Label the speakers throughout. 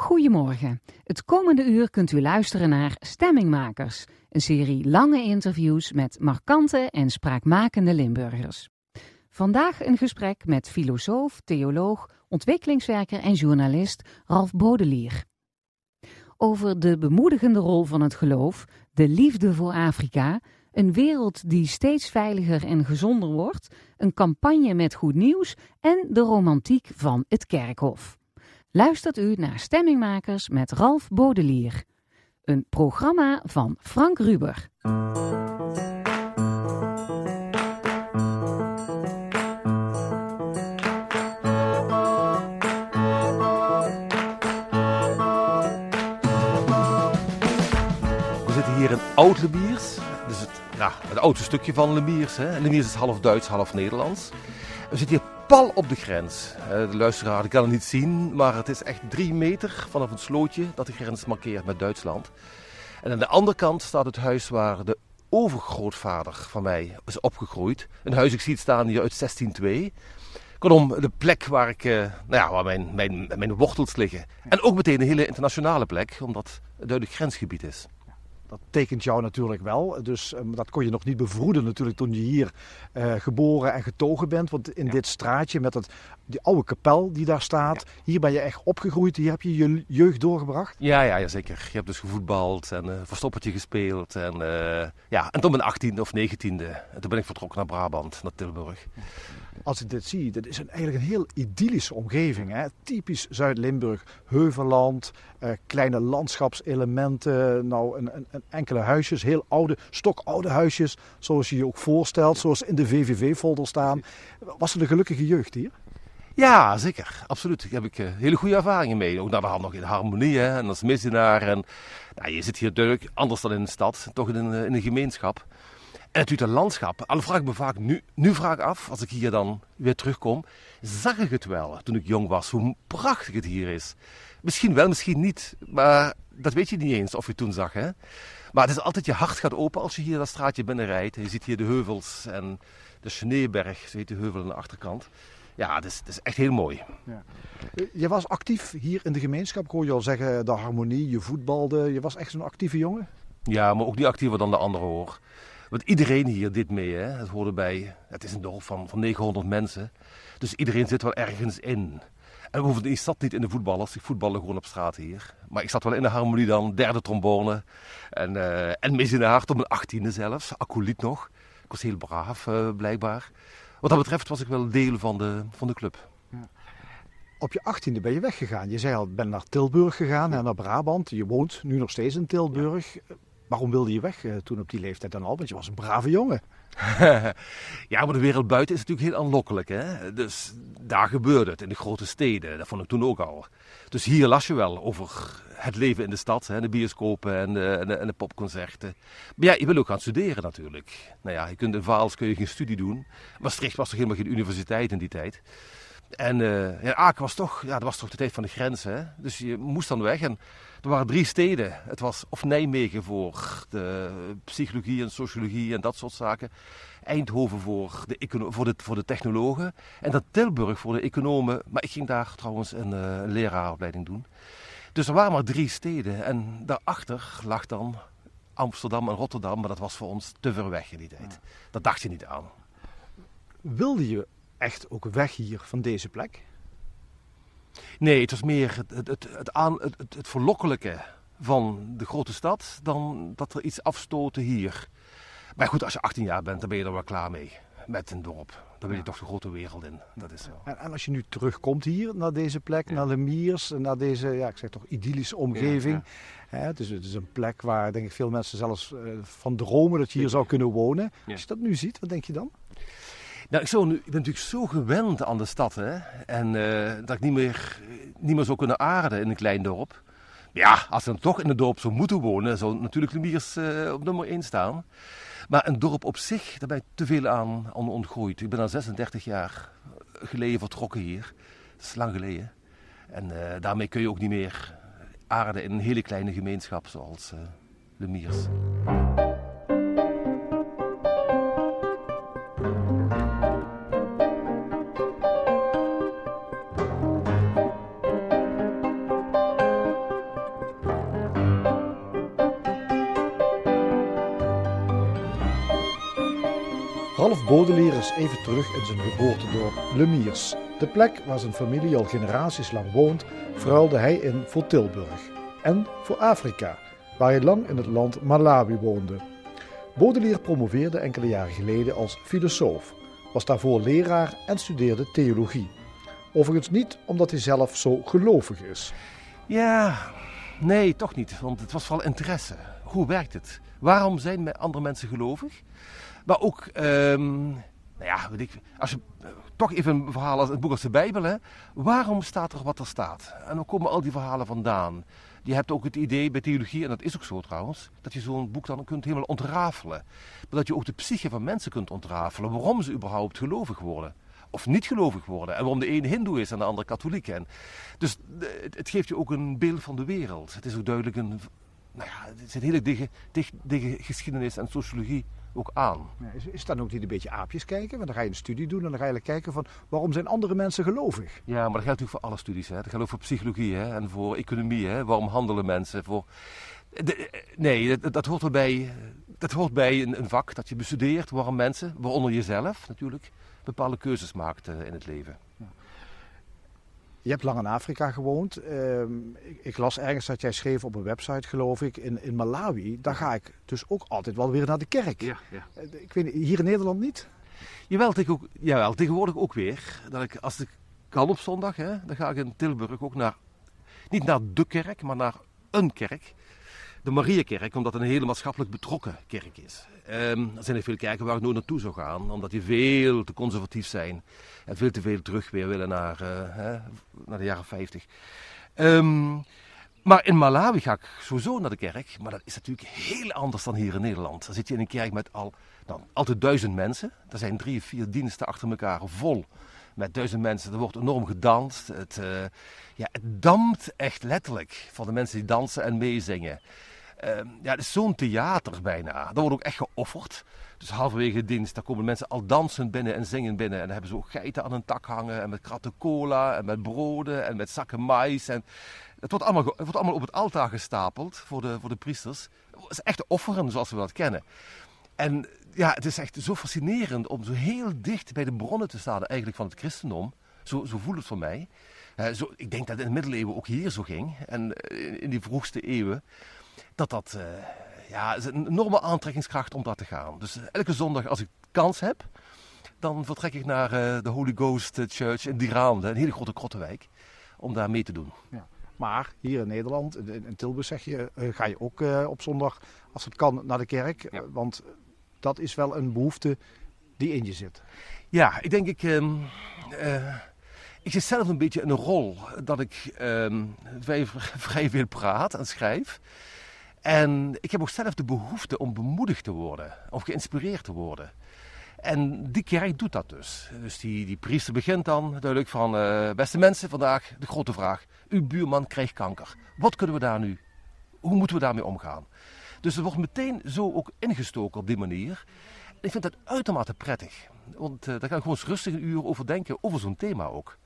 Speaker 1: Goedemorgen. Het komende uur kunt u luisteren naar Stemmingmakers, een serie lange interviews met markante en spraakmakende Limburgers. Vandaag een gesprek met filosoof, theoloog, ontwikkelingswerker en journalist Ralf Bodelier. Over de bemoedigende rol van het geloof, de liefde voor Afrika, een wereld die steeds veiliger en gezonder wordt, een campagne met goed nieuws en de romantiek van het kerkhof luistert u naar Stemmingmakers met Ralf Bodelier. Een programma van Frank Ruber.
Speaker 2: We zitten hier in Oud-Lebiers. Dus het, ja, het oudste stukje van Lebiers. Hè. Is half Duits, half Nederlands. We zitten hier pal op de grens. De luisteraar kan het niet zien, maar het is echt drie meter vanaf het slootje dat de grens markeert met Duitsland. En aan de andere kant staat het huis waar de overgrootvader van mij is opgegroeid. Een huis, ik zie het staan hier uit 1602. Kortom, de plek waar, ik, eh, nou ja, waar mijn, mijn, mijn wortels liggen. En ook meteen een hele internationale plek, omdat het duidelijk grensgebied is.
Speaker 3: Dat tekent jou natuurlijk wel. Dus um, dat kon je nog niet bevroeden natuurlijk toen je hier uh, geboren en getogen bent. Want in ja. dit straatje met het, die oude kapel die daar staat, ja. hier ben je echt opgegroeid. Hier heb je je jeugd doorgebracht.
Speaker 2: Ja, ja, ja zeker. Je hebt dus gevoetbald en uh, verstoppertje gespeeld. En, uh, ja, en toen mijn 18e of 19e. En toen ben ik vertrokken naar Brabant, naar Tilburg.
Speaker 3: Als ik dit zie, dit is een, eigenlijk een heel idyllische omgeving. Hè? Typisch Zuid-Limburg, heuvelland, uh, kleine landschapselementen, nou een, een, enkele huisjes, heel oude, stokoude huisjes, zoals je je ook voorstelt, zoals in de VVV-folder staan. Was het een gelukkige jeugd hier?
Speaker 2: Ja, zeker. Absoluut. Daar heb ik uh, hele goede ervaringen mee. Ook naar de hand nog in harmonie hè, en als misdienaar. En, nou, je zit hier duidelijk anders dan in de stad, toch in een, in een gemeenschap. En natuurlijk het landschap. Al vraag ik me vaak nu, nu vraag af, als ik hier dan weer terugkom, zag ik het wel toen ik jong was, hoe prachtig het hier is. Misschien wel, misschien niet, maar dat weet je niet eens of je toen zag. Hè? Maar het is altijd, je hart gaat open als je hier dat straatje binnenrijdt. Je ziet hier de heuvels en de Schneeberg, zo heet de heuvel aan de achterkant. Ja, het is, het is echt heel mooi. Ja.
Speaker 3: Je was actief hier in de gemeenschap, ik hoor je al zeggen, de harmonie, je voetbalde. Je was echt zo'n actieve jongen?
Speaker 2: Ja, maar ook niet actiever dan de anderen hoor. Want iedereen hier dit mee, hè? het hoorde bij. Het is een dorp van, van 900 mensen. Dus iedereen zit wel ergens in. En bovendien, ik zat niet in de voetballers, ik voetbalde gewoon op straat hier. Maar ik zat wel in de harmonie dan, derde trombone. En, uh, en mis in de hart op mijn achttiende zelfs, acolyt nog. Ik was heel braaf, uh, blijkbaar. Wat dat betreft was ik wel deel van de, van de club. Ja.
Speaker 3: Op je achttiende ben je weggegaan. Je zei al, ben naar Tilburg gegaan en naar Brabant. Je woont nu nog steeds in Tilburg. Ja. Waarom wilde je weg uh, toen op die leeftijd dan al? Want je was een brave jongen.
Speaker 2: ja, maar de wereld buiten is natuurlijk heel aanlokkelijk. Hè? Dus daar gebeurde het, in de grote steden. Dat vond ik toen ook al. Dus hier las je wel over het leven in de stad. Hè? De bioscopen en de, en, de, en de popconcerten. Maar ja, je wil ook gaan studeren natuurlijk. Nou ja, je kunt in Vaals kun je geen studie doen. Maastricht was toch helemaal geen universiteit in die tijd. En uh, ja, Aken was toch, ja, dat was toch de tijd van de grens. Hè? Dus je moest dan weg. En er waren drie steden. Het was of Nijmegen voor de psychologie en sociologie en dat soort zaken. Eindhoven voor de, voor de, voor de technologen. En dan Tilburg voor de economen. Maar ik ging daar trouwens een, uh, een leraaropleiding doen. Dus er waren maar drie steden. En daarachter lag dan Amsterdam en Rotterdam. Maar dat was voor ons te ver weg in die tijd. Dat dacht je niet aan.
Speaker 3: Wilde je echt ook weg hier van deze plek?
Speaker 2: Nee, het was meer het, het, het, het, aan, het, verlokkelijke van de grote stad dan dat er iets afstoten hier. Maar goed, als je 18 jaar bent, dan ben je er wel klaar mee met een dorp. Dan wil je toch de grote wereld in. Dat is zo.
Speaker 3: En, en, als je nu terugkomt hier naar deze plek, ja. naar de Miers, naar deze, ja, ik zeg toch, idyllische omgeving. Ja, het, is, het, is, een plek waar denk ik veel mensen zelfs uh, van dromen dat je hier zou kunnen wonen. Als je dat nu ziet, wat denk je dan?
Speaker 2: Nou, ik, zo ik ben natuurlijk zo gewend aan de stad. Hè? En uh, dat ik niet meer, niet meer zou kunnen aarden in een klein dorp. Ja, als je dan toch in een dorp zou moeten wonen, zou natuurlijk Lumiers uh, op nummer 1 staan. Maar een dorp op zich, daar ben ik te veel aan, aan. Ik ben al 36 jaar geleden vertrokken hier. Dat is lang geleden. En uh, daarmee kun je ook niet meer aarden in een hele kleine gemeenschap zoals Lumiers.
Speaker 3: Ralph Baudelaire is even terug in zijn geboortedorp Lemiers. De plek waar zijn familie al generaties lang woont, verhuilde hij in voor Tilburg. En voor Afrika, waar hij lang in het land Malawi woonde. Baudelaire promoveerde enkele jaren geleden als filosoof, was daarvoor leraar en studeerde theologie. Overigens niet omdat hij zelf zo gelovig is.
Speaker 2: Ja, nee, toch niet. Want het was vooral interesse. Hoe werkt het? Waarom zijn andere mensen gelovig? Maar ook, ehm, nou ja, weet ik, als je eh, toch even een verhaal als het boek als de Bijbel, hè, waarom staat er wat er staat? En dan komen al die verhalen vandaan. Je hebt ook het idee bij theologie, en dat is ook zo trouwens, dat je zo'n boek dan kunt helemaal ontrafelen. Maar dat je ook de psyche van mensen kunt ontrafelen, waarom ze überhaupt gelovig worden of niet gelovig worden. En waarom de een hindoe is en de ander katholiek. En dus het geeft je ook een beeld van de wereld. Het is ook duidelijk een... Nou ja, het zit hele dikke, dikke geschiedenis en sociologie ook aan.
Speaker 3: Ja, is, is dan ook niet een beetje aapjes kijken? Want dan ga je een studie doen en dan ga je kijken van waarom zijn andere mensen gelovig?
Speaker 2: Ja, maar dat geldt natuurlijk voor alle studies. Hè. Dat geldt ook voor psychologie hè, en voor economie. Hè. Waarom handelen mensen? Voor... nee, dat, dat, hoort erbij. Dat hoort bij een, een, vak dat je bestudeert waarom mensen, waaronder jezelf natuurlijk, bepaalde keuzes maakt uh, in het leven.
Speaker 3: Je hebt lang in Afrika gewoond. Ehm, ik, ik, las ergens dat jij schreef op een website, geloof ik, in, in Malawi. Daar ga ik dus ook altijd wel weer naar de kerk. Ja, ja. Eh, ik weet hier in Nederland niet?
Speaker 2: Jawel, ook, jawel, tegenwoordig ook weer. Dat ik, als ik kan op zondag, hè, dan ga ik in Tilburg ook naar, niet naar de kerk, maar naar een kerk de Mariakerk, omdat het een hele maatschappelijk betrokken kerk is. Um, er zijn er veel kerken waar ik nooit naartoe zou gaan, omdat die veel te conservatief zijn en veel te veel terug weer willen naar, uh, hè, naar de jaren 50. Um, ehm, maar in Malawi ga ik sowieso naar de kerk, maar dat is natuurlijk heel anders dan hier in Nederland. Dan zit je in een kerk met al, nou, altijd duizend mensen. Er zijn drie of vier diensten achter elkaar vol met duizend mensen. Er wordt enorm gedanst. Het, uh, ja, het dampt echt letterlijk van de mensen die dansen en meezingen. Uh, ja, het is zo'n theater bijna. Daar wordt ook echt geofferd. Dus halverwege dienst, daar komen mensen al dansend binnen en zingen binnen. En dan hebben ze ook geiten aan een tak hangen. En met kratten cola en met broden en met zakken mais. En het wordt allemaal, het wordt allemaal op het altaar gestapeld voor de, voor de priesters. Het is echt offeren zoals we dat kennen. En ja, het is echt zo fascinerend om zo heel dicht bij de bronnen te staan eigenlijk van het christendom. Zo, zo voelt het voor mij. Uh, zo, ik denk dat het in de middeleeuwen ook hier zo ging. En uh, in die vroegste eeuwen dat dat uh, ja, is een enorme aantrekkingskracht om daar te gaan. Dus elke zondag als ik kans heb, dan vertrek ik naar uh, de Holy Ghost Church in Diraande, een hele grote krottenwijk, om daar mee te doen. Ja.
Speaker 3: Maar hier in Nederland, in Tilburg zeg je, ga je ook op zondag, als het kan, naar de kerk. Ja. want dat is wel een behoefte die in je zit.
Speaker 2: Ja, ik denk ik... Um, ik zit zelf een beetje in een rol dat ik um, vrij, vrij veel praat en schrijf. En ik heb ook zelf de behoefte om bemoedigd te worden, of geïnspireerd te worden. En die kerk doet dat dus. Dus die, die priester begint dan duidelijk van, uh, beste mensen, vandaag de grote vraag. Uw buurman krijgt kanker. Wat kunnen we daar nu, hoe moeten we daarmee omgaan? Dus er wordt meteen zo ook ingestoken op die manier. En ik vind dat uitermate prettig. Want uh, daar kan ik gewoon rustig een uur over denken, over zo'n thema ook.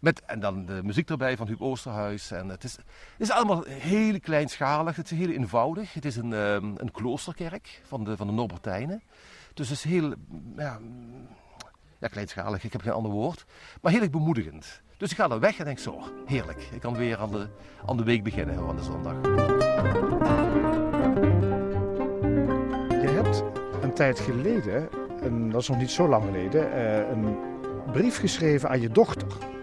Speaker 2: Met, en dan de muziek erbij van Huub Oosterhuis. En het, is, is allemaal heel kleinschalig, het is heel eenvoudig. Het is een, um, een kloosterkerk van de, van de Norbertijnen. Dus het is heel ja, ja, kleinschalig, ik heb geen ander woord. Maar heel bemoedigend. Dus ik ga er weg en denk zo, heerlijk. Ik kan weer aan de, aan de week beginnen, aan de zondag.
Speaker 3: Je hebt een tijd geleden, en dat is nog niet zo lang geleden, uh, een brief geschreven aan je dochter.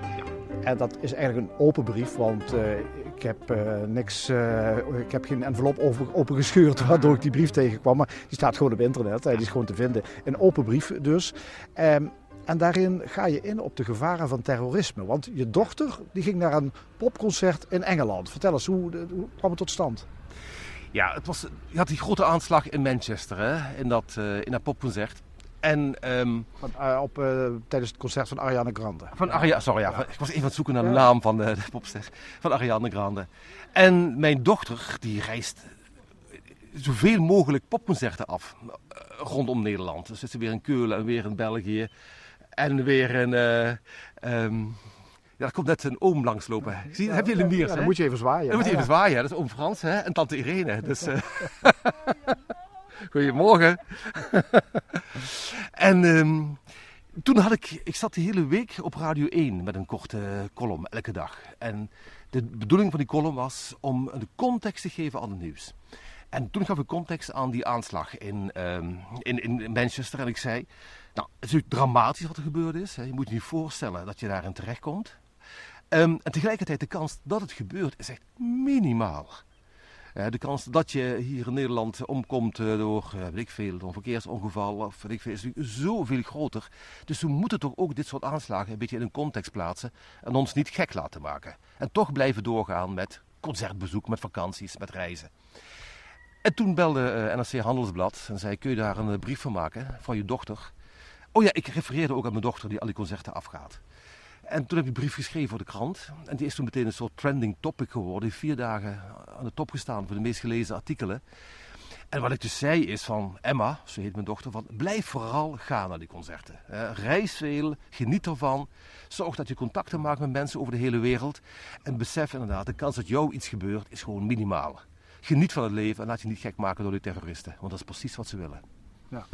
Speaker 3: En dat is eigenlijk een open brief, want uh, ik heb uh, niks, uh, ik heb geen envelop open, opengescheurd waardoor ik die brief tegenkwam. Maar die staat gewoon op internet, die is gewoon te vinden. Een open brief dus. Um, en daarin ga je in op de gevaren van terrorisme. Want je dochter die ging naar een popconcert in Engeland. Vertel eens, hoe, hoe kwam het tot stand?
Speaker 2: Ja, het was, je had die grote aanslag in Manchester, hè, in, dat, in dat popconcert. En, um,
Speaker 3: van, uh, op, uh, tijdens het concert van Ariana Grande.
Speaker 2: Van Ariana, sorry, ja, ja. ik was even aan het zoeken naar de naam van de, de popster. Van Ariana Grande. En mijn dochter, die reist zoveel mogelijk popconcerten af uh, rondom Nederland. Dus zit ze weer in Keulen en weer in België. En weer in... Um, ja, er komt net een oom langslopen. Zie, heb je Lemiers,
Speaker 3: ja, Dan moet je even zwaaien.
Speaker 2: Dan moet je even zwaaien. Dat is oom Frans hè? en tante Irene. Dus, Goedemorgen. en ehm, toen had ik, ik zat de hele week op Radio 1 met een korte column, elke dag. En de bedoeling van die column was om de context te geven aan het nieuws. En toen gaf ik context aan die aanslag in, um, in, in Manchester. En ik zei, nou, het is natuurlijk dramatisch wat er gebeurd is. Hè. Je moet je niet voorstellen dat je daarin terechtkomt. Um, en tegelijkertijd de kans dat het gebeurt is echt minimaal. Uh, de kans dat je hier in Nederland omkomt uh, door, uh, weet ik veel, een verkeersongeval of veel, is natuurlijk zoveel groter. Dus we moeten toch ook dit soort aanslagen een beetje in een context plaatsen en ons niet gek laten maken. En toch blijven doorgaan met concertbezoek, met vakanties, met reizen. En toen belde NRC Handelsblad en zei, kun je daar een brief van maken van je dochter? Oh ja, ik refereerde ook aan mijn dochter die al die concerten afgaat. En toen heb ik een brief geschreven voor de krant. En die is toen meteen een soort trending topic geworden. Vier dagen aan de top gestaan voor de meest gelezen artikelen. En wat ik dus zei is van Emma, zo heet mijn dochter, van blijf vooral gaan naar die concerten. reis veel, geniet ervan. Zorg dat je contacten maakt met mensen over de hele wereld. En besef inderdaad, de kans dat jou iets gebeurt is gewoon minimaal. Geniet van het leven en laat je niet gek maken door die terroristen. Want dat is precies wat ze willen.
Speaker 3: Ja.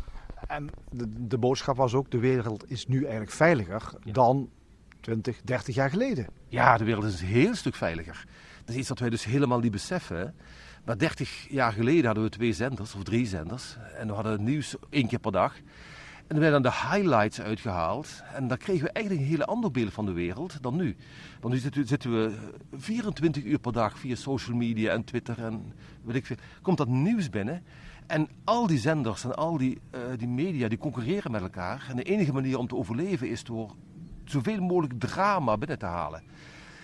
Speaker 3: En de, de boodschap was ook, de wereld is nu eigenlijk veiliger dan 20, 30 jaar geleden.
Speaker 2: Ja, de wereld is een heel stuk veiliger. Dat is iets wat wij dus helemaal niet beseffen. Maar 30 jaar geleden hadden we twee zenders, of drie zenders. En we hadden nieuws één keer per dag. En er werden de highlights uitgehaald. En dan kregen we eigenlijk een hele ander beeld van de wereld dan nu. Want nu zitten we 24 uur per dag via social media en Twitter en weet ik veel. Komt dat nieuws binnen. En al die zenders en al die, uh, die media die concurreren met elkaar. En de enige manier om te overleven is door zoveel mogelijk drama binnen te halen.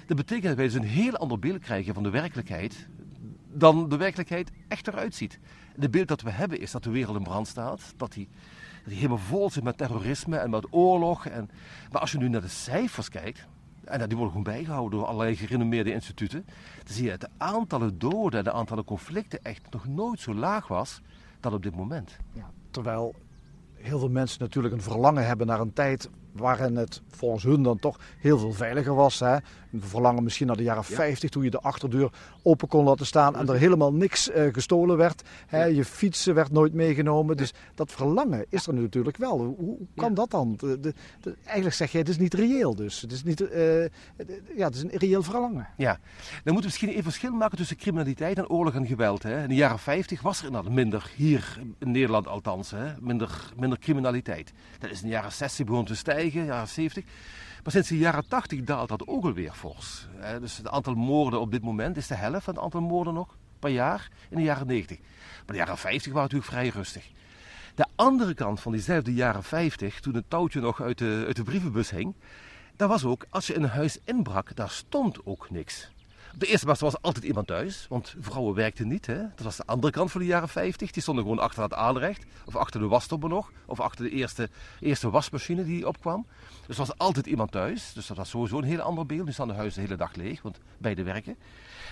Speaker 2: Dat betekent dat wij dus een heel ander beeld krijgen van de werkelijkheid dan de werkelijkheid echt eruit ziet. Het beeld dat we hebben is dat de wereld in brand staat, dat die, die helemaal vol zit met terrorisme en met oorlog. En, maar als je nu naar de cijfers kijkt, en die worden gewoon bijgehouden door allerlei gerenommeerde instituten, dan zie je dat de aantallen doden en de aantallen conflicten echt nog nooit zo laag was dan op dit moment.
Speaker 3: Ja, terwijl heel veel mensen natuurlijk een verlangen hebben naar een tijd waarin het volgens hun dan toch heel veel veiliger was. Hè? We verlangen misschien naar de jaren 50, toen je de achterdeur open kon laten staan en er helemaal niks uh, gestolen werd. Hè? Je fietsen werd nooit meegenomen. Dus dat verlangen is er natuurlijk wel. Hoe, hoe kan dat dan? De, de, de, eigenlijk zeg je, het is niet reëel dus. Het is, niet, uh, ja, het is een reëel verlangen.
Speaker 2: Ja, dan moeten we misschien even verschil maken tussen criminaliteit en oorlog en geweld. Hè? In de jaren 50 was er inderdaad minder, hier in Nederland althans, hè? Minder, minder criminaliteit. Dat is in de jaren 60 begon te stijgen, jaren 70. Maar sinds de jaren 80 daalt dat ook alweer fors. Dus het aantal moorden op dit moment is de helft van het aantal moorden nog per jaar in de jaren 90. Maar de jaren 50 waren natuurlijk vrij rustig. De andere kant van diezelfde jaren 50, toen het touwtje nog uit de, de brievenbus hing, daar was ook, als je in een huis inbrak, daar stond ook niks. De eerste plaats was altijd iemand thuis, want vrouwen werkten niet. Hè? Dat was de andere kant van de jaren 50. Die stonden gewoon achter het aanrecht, of achter de wastobbe nog, of achter de eerste, eerste wasmachine die opkwam. Dus er was altijd iemand thuis, dus dat was sowieso een heel ander beeld. Nu staan de huizen de hele dag leeg, want beide werken.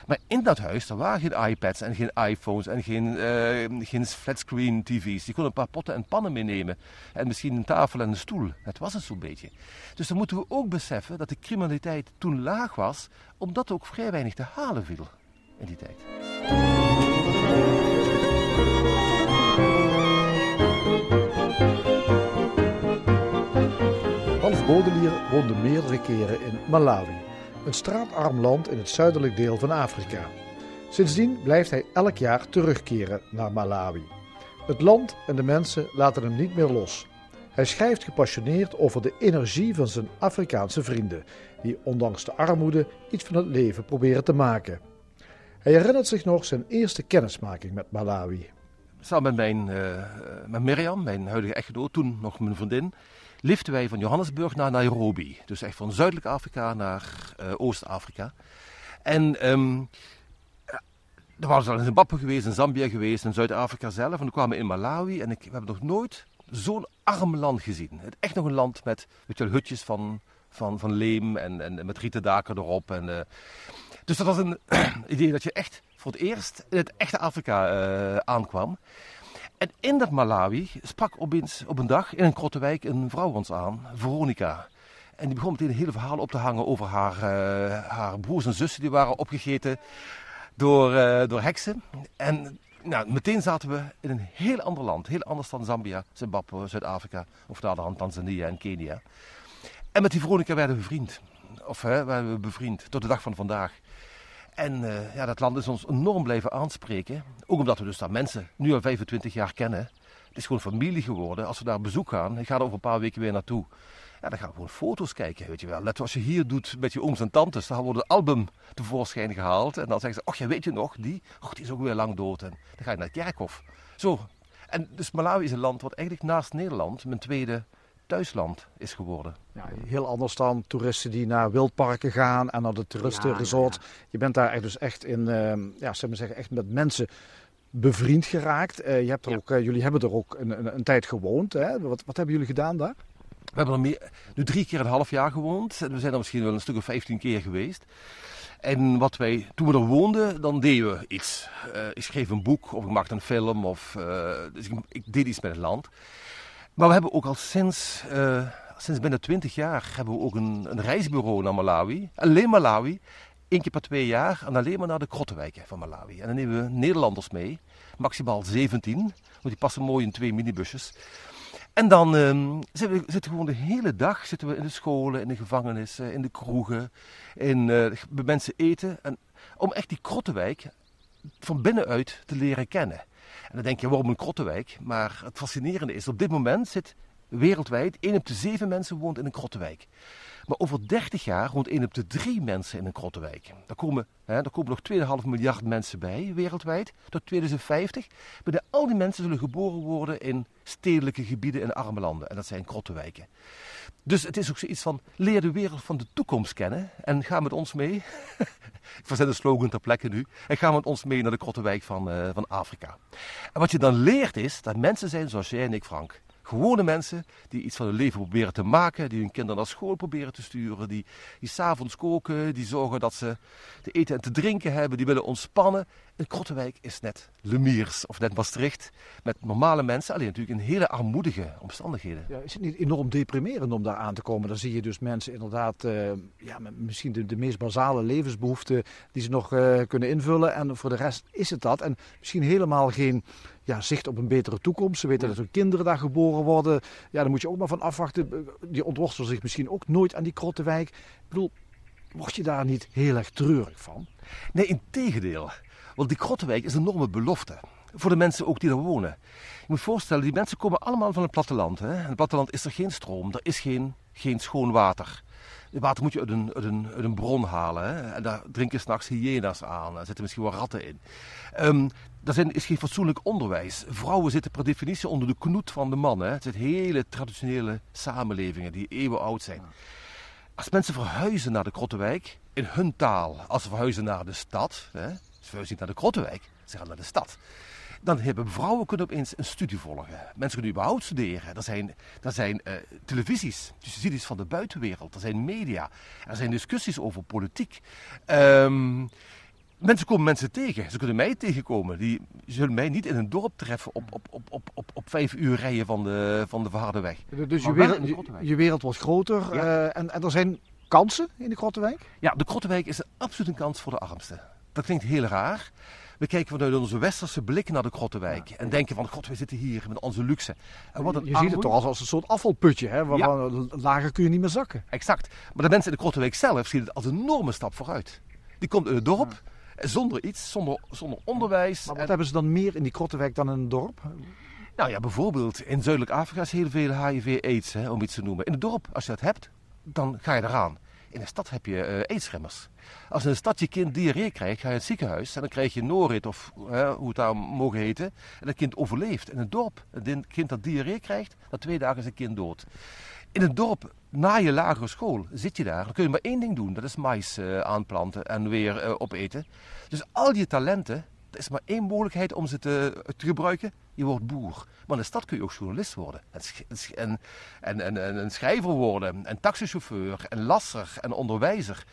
Speaker 2: Maar in dat huis, er waren geen iPads en geen iPhones en geen, uh, geen flatscreen tv's. Die konden een paar potten en pannen meenemen. En misschien een tafel en een stoel. Het was het zo'n beetje. Dus dan moeten we ook beseffen dat de criminaliteit toen laag was, omdat ook vrij weinig te halen viel in die tijd.
Speaker 3: Hans Bodelier woonde meerdere keren in Malawi een straatarm land in het zuidelijk deel van Afrika. Sindsdien blijft hij elk jaar terugkeren naar Malawi. Het land en de mensen laten hem niet meer los. Hij schrijft gepassioneerd over de energie van zijn Afrikaanse vrienden, die ondanks de armoede iets van het leven proberen te maken. Hij herinnert zich nog zijn eerste kennismaking met Malawi.
Speaker 2: Samen met, mijn, uh, met Mirjam, mijn huidige echtgenoot, toen nog mijn vriendin, liften wij van Johannesburg naar Nairobi. Dus echt van Zuidelijk Afrika naar uh, Oost-Afrika. En um, waren al in Zimbabwe geweest, in Zambia geweest, in Zuid-Afrika zelf. En we kwamen in Malawi en ik, we hebben nog nooit zo'n arm land gezien. Het, echt nog een land met weet je, hutjes van, van, van leem en, en met rieten daken erop. En, uh, dus dat was een idee dat je echt voor het eerst in het echte Afrika uh, aankwam. En in dat Malawi sprak opeens op een dag in een Krottewijk een vrouw ons aan, Veronica. En die begon meteen een hele verhaal op te hangen over haar, uh, haar broers en zussen die waren opgegeten door, door heksen. En Nou, meteen zaten we in een heel ander land. Heel anders dan Zambia, Zimbabwe, Zuid-Afrika of naderhand Tanzania en Kenia. En met die Veronica werden we vriend. Of hè, werden we bevriend tot de dag van vandaag. En uh, ja, dat land is ons enorm blijven aanspreken. Ook omdat we dus daar mensen nu al 25 jaar kennen. Het is gewoon familie geworden. Als we daar bezoek gaan, ik ga er over een paar weken weer naartoe. Ja, dan gaan we gewoon foto's kijken, weet je wel. Net zoals je hier doet met je ooms en tantes. Dan wordt het album tevoorschijn gehaald. En dan zeggen ze, oh ja, weet je nog, die, oh, die is ook weer lang dood. En dan ga je naar het kerkhof. Zo. En dus Malawi is een land wat eigenlijk naast Nederland mijn tweede thuisland is geworden.
Speaker 3: Ja, heel anders dan toeristen die naar wildparken gaan en naar de toeristenresort. Je bent daar dus echt in, uh, ja, zeg maar zeggen, echt met mensen bevriend geraakt. Uh, je hebt er ook, uh, jullie hebben er ook een, een, een tijd gewoond. Hè? Wat, wat hebben jullie gedaan daar?
Speaker 2: We hebben er nu drie keer een half jaar gewoond. We zijn er misschien wel een stuk of vijftien keer geweest. En wat wij, toen we er woonden, dan deden we iets. Uh, ik schreef een boek of ik maakte een film. Of, dus ik, ik, deed iets met het land. Maar we hebben ook al sinds, uh, sinds binnen twintig jaar hebben we ook een, een, reisbureau naar Malawi. Alleen Malawi. Eén keer per twee jaar en alleen maar naar de krottenwijken van Malawi. En dan nemen we Nederlanders mee. Maximaal 17. Want die passen mooi in twee minibusjes. En dan um, zitten we zitten gewoon de hele dag zitten we in de scholen, in de gevangenissen, in de kroegen, in, bij mensen eten. En, om echt die krottenwijk van binnenuit te leren kennen. En dan denk je, waarom een krottenwijk? Maar het fascinerende is, op dit moment zit wereldwijd 1 op de 7 mensen woont in een krottenwijk. Maar over 30 jaar woont 1 op de 3 mensen in een krottenwijk. Daar komen, hè, daar komen nog 2,5 miljard mensen bij wereldwijd tot 2050. Maar al die mensen zullen geboren worden in stedelijke gebieden in arme landen. En dat zijn krottenwijken. Dus het is ook zoiets van, leer de wereld van de toekomst kennen en ga met ons mee. Ik verzet de slogan ter plekke nu. En ga met ons mee naar de krottenwijk van, uh, van Afrika. En wat je dan leert is dat mensen zijn zoals jij en ik, Frank. Gewone mensen die iets van hun leven proberen te maken, die hun kinderen naar school proberen te sturen, die, die s'avonds koken, die zorgen dat ze te eten en te drinken hebben, die willen ontspannen. En Krottenwijk is net Lemiers of net Maastricht met normale mensen, alleen natuurlijk in hele armoedige omstandigheden.
Speaker 3: Ja, is het niet enorm deprimerend om daar aan te komen? Dan zie je dus mensen inderdaad, uh, ja, misschien de, de, meest basale levensbehoeften die ze nog uh, kunnen invullen en voor de rest is het dat. En misschien helemaal geen ja, zicht op een betere toekomst. Ze weten dat hun kinderen daar geboren worden. Ja, daar moet je ook maar van afwachten. Die ontworstelen zich misschien ook nooit aan die Krottenwijk. Ik bedoel, word je daar niet heel erg treurig van?
Speaker 2: Nee, in tegendeel. Want die Krottenwijk is een enorme belofte. Voor de mensen ook die daar wonen. Je moet je voorstellen, die mensen komen allemaal van het platteland. Hè? In het platteland is er geen stroom, er is geen, geen schoon water. Het water moet je uit een, uit een, uit een bron halen. Hè? En daar drinken s'nachts hyena's aan. Er zitten misschien wel ratten in. Um, er zijn, is geen fatsoenlijk onderwijs. Vrouwen zitten per definitie onder de knoet van de man. Hè? Het zijn hele traditionele samenlevingen die eeuwen oud zijn. Als mensen verhuizen naar de Krottenwijk, in hun taal, als ze verhuizen naar de stad, hè? ze verhuizen niet naar de Krottenwijk, ze gaan naar de stad dan hebben vrouwen kunnen opeens een studie volgen. Mensen kunnen überhaupt studeren. Er zijn, er zijn uh, televisies, dus je ziet iets van de buitenwereld. Er zijn media. Er zijn discussies over politiek. Um, mensen komen mensen tegen. Ze kunnen mij tegenkomen. Die zullen mij niet in een dorp treffen op, op, op, op, op, op vijf uur rijden van de, van de verharde weg.
Speaker 3: Dus je wereld, je, je wereld, wordt groter ja. uh, en, en er zijn kansen in de Krottenwijk?
Speaker 2: Ja, de Krottenwijk is absoluut een kans voor de armsten. Dat klinkt heel raar. We kijken vanuit onze westerse blik naar de Krottenwijk. Ja. En denken van, god, we zitten hier met onze luxe.
Speaker 3: En wat je ziet het toch als, als een soort afvalputje, hè? Waarvan ja. lager kun je niet meer zakken.
Speaker 2: Exact. Maar de mensen in de Krottenwijk zelf zien het als een enorme stap vooruit. Die komt in het dorp. Zonder iets, zonder, zonder onderwijs.
Speaker 3: Maar wat hebben ze dan meer in die Krottenwijk dan in het dorp?
Speaker 2: Nou ja, bijvoorbeeld in Zuidelijk Afrika is heel veel HIV-AIDS, om iets te noemen. In het dorp, als je dat hebt, dan ga je eraan. In de stad heb je uh, aidsremmers. Als in de stad je kind diarree krijgt, ga je het ziekenhuis en dan krijg je norit of hoe het daar mogen heten. En dat kind overleeft. In het dorp, een kind dat diarree krijgt, na twee dagen is het kind dood. In het dorp, na je lagere school, zit je daar. Dan kun je maar één ding doen, dat is mais uh, aanplanten en weer uh, opeten. Dus al die talenten, er is maar één mogelijkheid om ze te, te, gebruiken. Je wordt boer. Maar in de stad kun je ook journalist worden. En, en, en, en schrijver worden. En taxichauffeur. En lasser. En onderwijzer.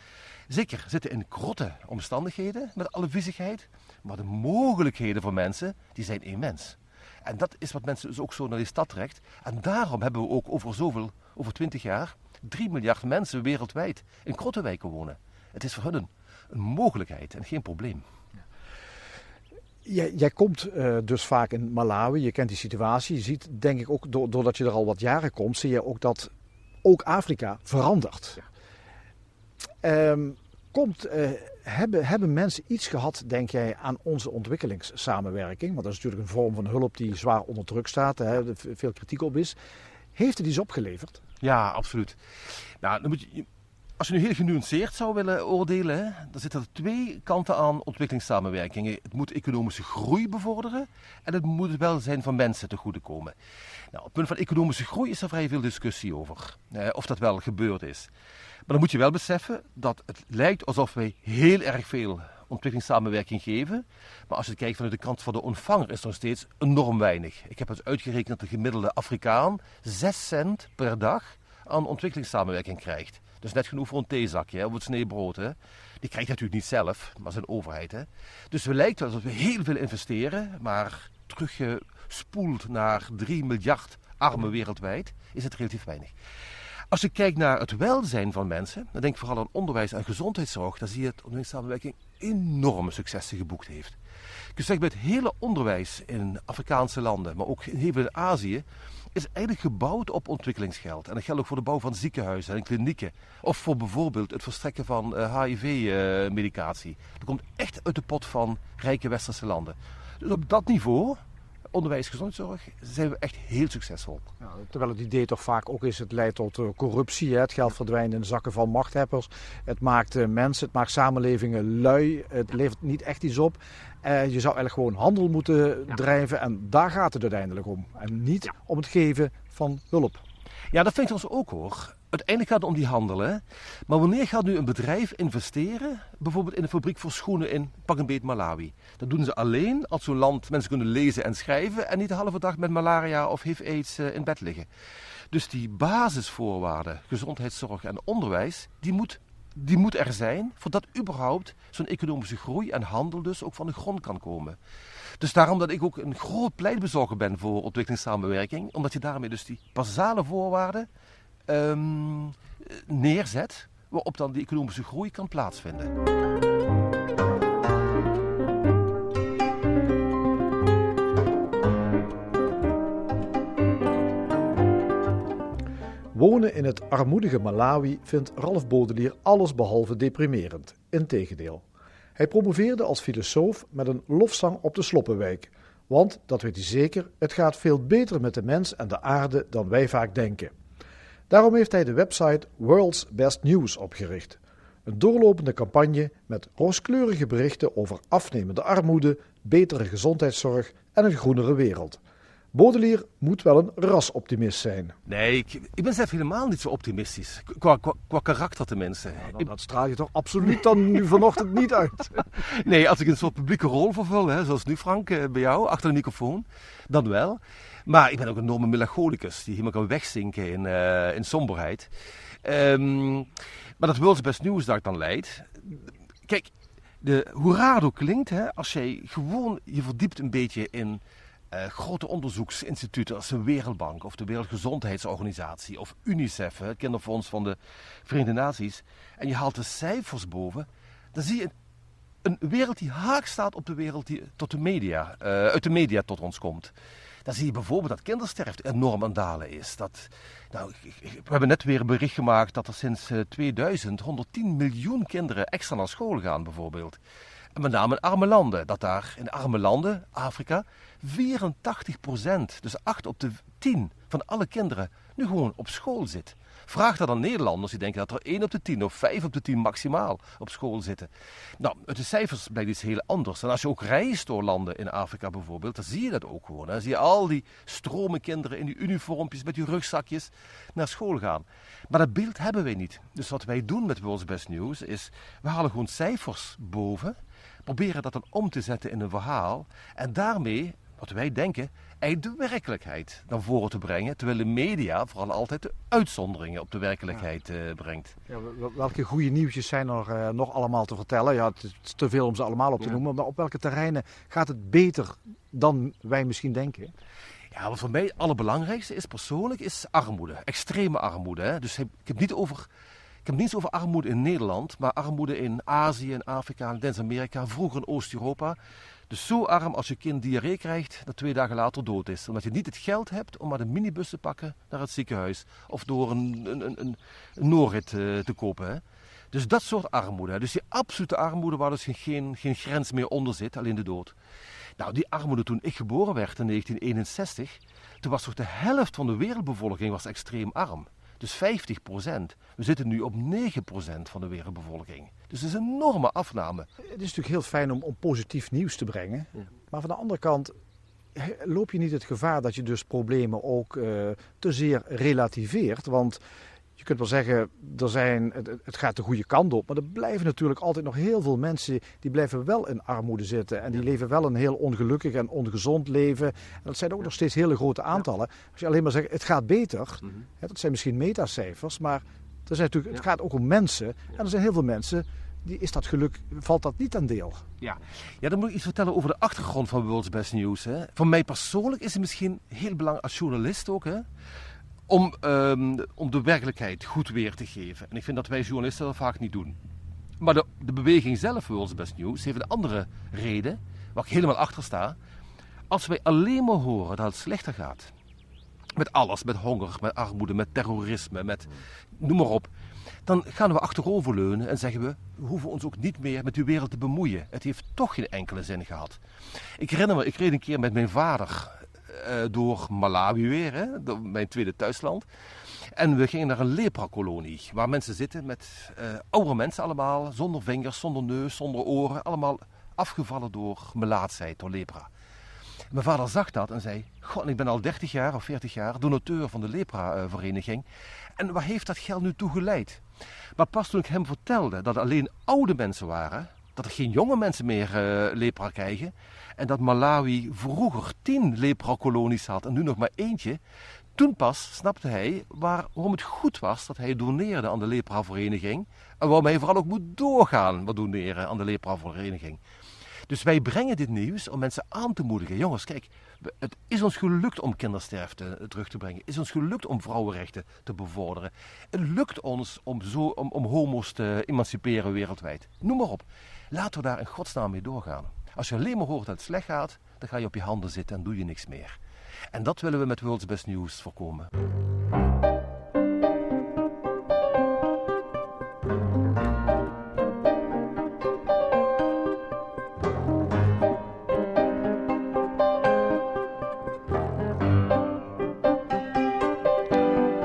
Speaker 2: Zeker, zitten in krotte omstandigheden. Met alle viezigheid. Maar de mogelijkheden voor mensen, die zijn immens. En dat is wat mensen dus ook zo naar die stad trekt. En daarom hebben we ook over zoveel, over twintig jaar, 3 miljard mensen wereldwijd in krottenwijken wonen. Het is voor hun een mogelijkheid en geen probleem.
Speaker 3: Jij, jij komt uh, dus vaak in Malawi, je kent die situatie. Je ziet, denk ik ook, doordat je er al wat jaren komt, zie je ook dat ook Afrika verandert. Ja. Um, komt, uh, hebben, hebben mensen iets gehad, denk jij, aan onze ontwikkelingssamenwerking? Want dat is natuurlijk een vorm van hulp die zwaar onder druk staat, hè, veel kritiek op is. Heeft het iets opgeleverd?
Speaker 2: Ja, absoluut. Nou, dan moet je, als je nu heel genuanceerd zou willen oordelen, dan zitten er twee kanten aan ontwikkelingssamenwerking. Het moet economische groei bevorderen en het moet het welzijn van mensen te goede komen. Nou, op het punt van economische groei is er vrij veel discussie over, of dat wel gebeurd is. Maar dan moet je wel beseffen dat het lijkt alsof wij heel erg veel ontwikkelingssamenwerking geven. Maar als je kijkt vanuit de kant van de ontvanger is er nog steeds enorm weinig. Ik heb het uitgerekend dat de gemiddelde Afrikaan 6 cent per dag aan ontwikkelingssamenwerking krijgt. Dus net genoeg voor een theezakje of het sneeuwbrood. Hè. Die krijgt natuurlijk niet zelf, maar zijn overheid. Hè. Dus het lijkt alsof we heel veel investeren, maar teruggespoeld naar 3 miljard armen wereldwijd is het relatief weinig. Als je kijkt naar het welzijn van mensen, dan denk ik vooral aan onderwijs en gezondheidszorg, dan zie je dat ontwikkelingssamenwerking enorme successen geboekt heeft. Ik kan zeggen, bij het hele onderwijs in Afrikaanse landen, maar ook in heel Azië, is eigenlijk gebouwd op ontwikkelingsgeld. En dat geldt ook voor de bouw van ziekenhuizen en klinieken. Of voor bijvoorbeeld het verstrekken van HIV-medicatie. Eh, dat komt echt uit de pot van rijke westerse landen. Dus op dat niveau onderwijs, gezondheidszorg zijn we echt heel succesvol.
Speaker 3: Ja, terwijl het idee toch vaak ook is, het leidt tot uh, corruptie. Hè? Het geld verdwijnt in de zakken van machthebbers. Het maakt uh, mensen, het maakt samenlevingen lui. Het levert niet echt iets op. Uh, je zou eigenlijk gewoon handel moeten drijven en daar gaat het uiteindelijk om. En niet ja. om het geven van hulp.
Speaker 2: Ja, dat vind ik ons ook hoor uiteindelijk gaat het om die handelen. Maar wanneer gaat nu een bedrijf investeren, bijvoorbeeld in een fabriek voor schoenen in pak een beet Malawi? Dat doen ze alleen als zo'n land mensen kunnen lezen en schrijven en niet de halve dag met malaria of HIV-AIDS eh, in bed liggen. Dus die basisvoorwaarden, gezondheidszorg en onderwijs, die moet, die moet er zijn voordat überhaupt zo'n economische groei en handel dus ook van de grond kan komen. Dus daarom dat ik ook een groot pleitbezorger ben voor ontwikkelingssamenwerking, omdat je daarmee dus die basale voorwaarden um, neerzet waarop dan die economische groei kan plaatsvinden.
Speaker 3: Wonen in het armoedige Malawi vindt Ralf Bodelier alles behalve deprimerend. Integendeel. Hij promoveerde als filosoof met een lofzang op de Sloppenwijk. Want, dat weet hij zeker, het gaat veel beter met de mens en de aarde dan wij vaak denken. Daarom heeft hij de website World's Best News opgericht. Een doorlopende campagne met rooskleurige berichten over afnemende armoede, betere gezondheidszorg en een groenere wereld. Baudelaire moet wel een rasoptimist zijn.
Speaker 2: Nee, ik, ik ben zelf helemaal niet zo optimistisch. Qua, qua, qua karakter tenminste.
Speaker 3: Ja, dan, dat straal je toch absoluut dan nu vanochtend niet uit?
Speaker 2: nee, als ik een soort publieke rol vervul, hè, zoals nu Frank eh, bij jou, achter de microfoon, dan wel. Maar ik ben ook een enorme melancholicus die helemaal kan wegzinken in, uh, in somberheid. Um, maar dat World's Best News dat ik dan leid. Kijk, de, hoe raar ook klinkt, hè, als jij gewoon je verdiept een beetje in uh, grote onderzoeksinstituten als de Wereldbank of de Wereldgezondheidsorganisatie of UNICEF, het kinderfonds van de Verenigde Naties, en je haalt de cijfers boven, dan zie je een, wereld die haak staat op de wereld die tot de media, uh, uit de media tot ons komt. Dan zie je bijvoorbeeld dat kindersterfte enorm aan dalen is. Dat, nou, we hebben net weer een bericht gemaakt dat er sinds 2000 eh, 110 miljoen kinderen extra naar school gaan, bijvoorbeeld. En met name in arme landen. Dat daar in arme landen, Afrika, 84 procent, dus 8 op de 10 van alle kinderen, nu gewoon op school zit. Vraag dat aan Nederlanders die denken dat er 1 op de 10 of 5 op de 10 maximaal op school zitten. Nou, uit de cijfers blijkt iets heel anders. En als je ook reist door landen in Afrika bijvoorbeeld, dan zie je dat ook gewoon. Dan zie je al die stromen kinderen in die uniformpjes met die rugzakjes naar school gaan. Maar dat beeld hebben wij niet. Dus wat wij doen met World's Best News is, we halen gewoon cijfers boven, proberen dat dan om te zetten in een verhaal en daarmee wat wij denken, eigenlijk de werkelijkheid naar voren te brengen. Terwijl de media vooral altijd de uitzonderingen op de werkelijkheid uh, brengt.
Speaker 3: Ja, welke goede nieuwtjes zijn er uh, nog allemaal te vertellen? Ja, het is te veel om ze allemaal op te noemen. Maar op welke terreinen gaat het beter dan wij misschien denken?
Speaker 2: Ja, wat voor mij het allerbelangrijkste is persoonlijk, is armoede. Extreme armoede. Hè? Dus ik heb niet over Ik heb niets over armoede in Nederland, maar armoede in Azië, in Afrika, in Latijns-Amerika, vroeger in Oost-Europa. Dus zo arm als je kind diarree krijgt, dat twee dagen later dood is. Omdat je niet het geld hebt om maar de minibus te pakken naar het ziekenhuis. Of door een, een, een, een, uh, te kopen. Hè. Dus dat soort armoede. Dus die absolute armoede waar dus geen, geen grens meer onder zit, alleen de dood. Nou, die armoede toen ik geboren werd in 1961, toen was toch de helft van de wereldbevolking was extreem arm. Dus 50 procent. We zitten nu op 9 procent van de wereldbevolking. Dus dat is een enorme afname.
Speaker 3: Het is natuurlijk heel fijn om, om positief nieuws te brengen. Ja. Maar van de andere kant loop je niet het gevaar dat je dus problemen ook uh, te zeer relativeert. Want je kunt wel zeggen, er zijn, het, gaat de goede kant op. Maar er blijven natuurlijk altijd nog heel veel mensen die blijven wel in armoede zitten. En die leven wel een heel ongelukkig en ongezond leven. En dat zijn ook nog steeds hele grote aantallen. Als je alleen maar zegt, het gaat beter. Mhm. dat zijn misschien metacijfers. Maar er zijn natuurlijk, het gaat ook om mensen. En er zijn heel veel mensen die is dat geluk, valt dat niet aan deel.
Speaker 2: Ja. ja, dan moet ik iets vertellen over de achtergrond van World's Best News. Hè. Voor mij persoonlijk is het misschien heel belangrijk als journalist ook. Hè om, um, om de werkelijkheid goed weer te geven. En ik vind dat wij journalisten dat vaak niet doen. Maar de, de beweging zelf, World's Best News, heeft een andere reden, waar ik helemaal achter sta. Als wij alleen maar horen dat het slechter gaat, met alles, met honger, met armoede, met terrorisme, met noem maar op. Dan gaan we achteroverleunen en zeggen we, we hoeven ons ook niet meer met die wereld te bemoeien. Het heeft toch geen enkele zin gehad. Ik herinner me, ik reed een keer met mijn vader door Malawi weer, hè, mijn tweede thuisland. En we gingen naar een leprakolonie, waar mensen zitten met uh, oude mensen allemaal, zonder vingers, zonder neus, zonder oren, allemaal afgevallen door melaatsheid, door lepra. Mijn vader zag dat en zei: God, ik ben al 30 jaar of 40 jaar donateur van de lepra-vereniging. En waar heeft dat geld nu toe geleid? Maar pas toen ik hem vertelde dat alleen oude mensen waren, dat er geen jonge mensen meer uh, lepra krijgen, en dat Malawi vroeger tien lepra-kolonies had en nu nog maar eentje. Toen pas snapte hij waarom het goed was dat hij doneerde aan de lepra-vereniging. En waarom hij vooral ook moet doorgaan wat doneren aan de lepra-vereniging. Dus wij brengen dit nieuws om mensen aan te moedigen. Jongens, kijk, het is ons gelukt om kindersterfte terug te brengen. Het is ons gelukt om vrouwenrechten te bevorderen. Het lukt ons om, zo, om, om homo's te emanciperen wereldwijd. Noem maar op. Laten we daar in godsnaam mee doorgaan. Als je alleen maar hoort dat het slecht gaat, dan ga je op je handen zitten en doe je niks meer. En dat willen we met World's Best News voorkomen.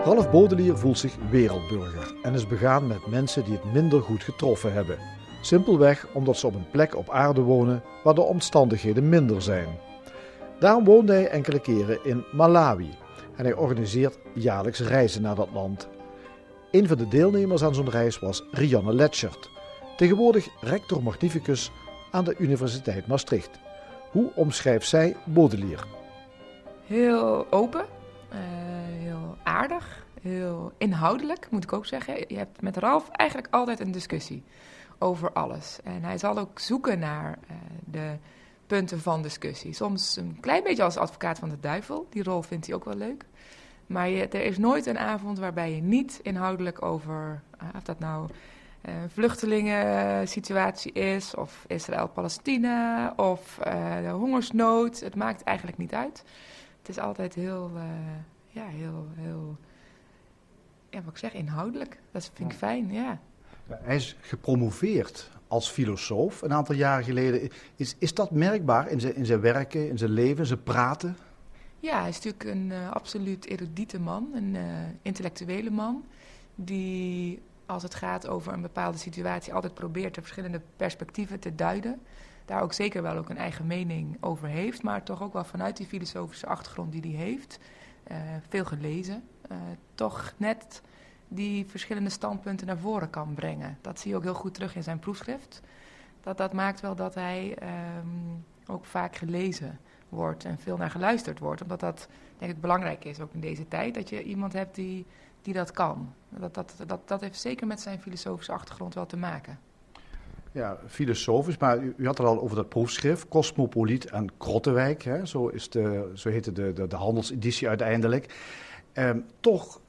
Speaker 3: Ralf Bodelier voelt zich wereldburger en is begaan met mensen die het minder goed getroffen hebben. Simpelweg omdat ze op een plek op aarde wonen waar de omstandigheden minder zijn. Daarom woonde hij enkele keren in Malawi en hij organiseert jaarlijks reizen naar dat land. Een van de deelnemers aan zo'n reis was Rianne Letschert, tegenwoordig rector magnificus aan de Universiteit Maastricht. Hoe omschrijft zij Baudelaire?
Speaker 4: Heel open, uh, heel aardig, heel inhoudelijk moet ik ook zeggen. Je hebt met Ralf eigenlijk altijd een discussie over alles. En hij zal ook zoeken naar uh, de punten van discussie. Soms een klein beetje als advocaat van de duivel. Die rol vindt hij ook wel leuk. Maar je, er is nooit een avond waarbij je niet inhoudelijk over, uh, of dat nou een uh, vluchtelingensituatie is, of Israël-Palestina, of de hongersnood. Het maakt eigenlijk niet uit. Het is altijd heel, ja, heel, heel, ja, wat ik zeg, inhoudelijk. Dat vind ik fijn, ja.
Speaker 3: Hij is gepromoveerd als filosoof een aantal jaren geleden. Is, is dat merkbaar in zijn, in zijn werken, in zijn leven, in zijn praten?
Speaker 4: Ja, hij is natuurlijk een uh, absoluut erudite man, een uh, intellectuele man. Die als het gaat over een bepaalde situatie altijd probeert de verschillende perspectieven te duiden. Daar ook zeker wel ook een eigen mening over heeft, maar toch ook wel vanuit die filosofische achtergrond die hij heeft. Uh, veel gelezen. toch net die verschillende standpunten naar voren kan brengen. Dat zie je ook heel goed terug in zijn proefschrift. Dat, dat maakt wel dat hij um, ook vaak gelezen wordt en veel naar geluisterd wordt. Omdat dat denk ik belangrijk is, ook in deze tijd, dat je iemand hebt die, die dat kan. Dat, dat, dat, dat heeft zeker met zijn filosofische achtergrond wel te maken.
Speaker 3: Ja, filosofisch, maar u, had het al over dat proefschrift, Cosmopoliet en Krottewijk, hè? Zo, is de, zo heette de, de, de handelseditie uiteindelijk. Um, toch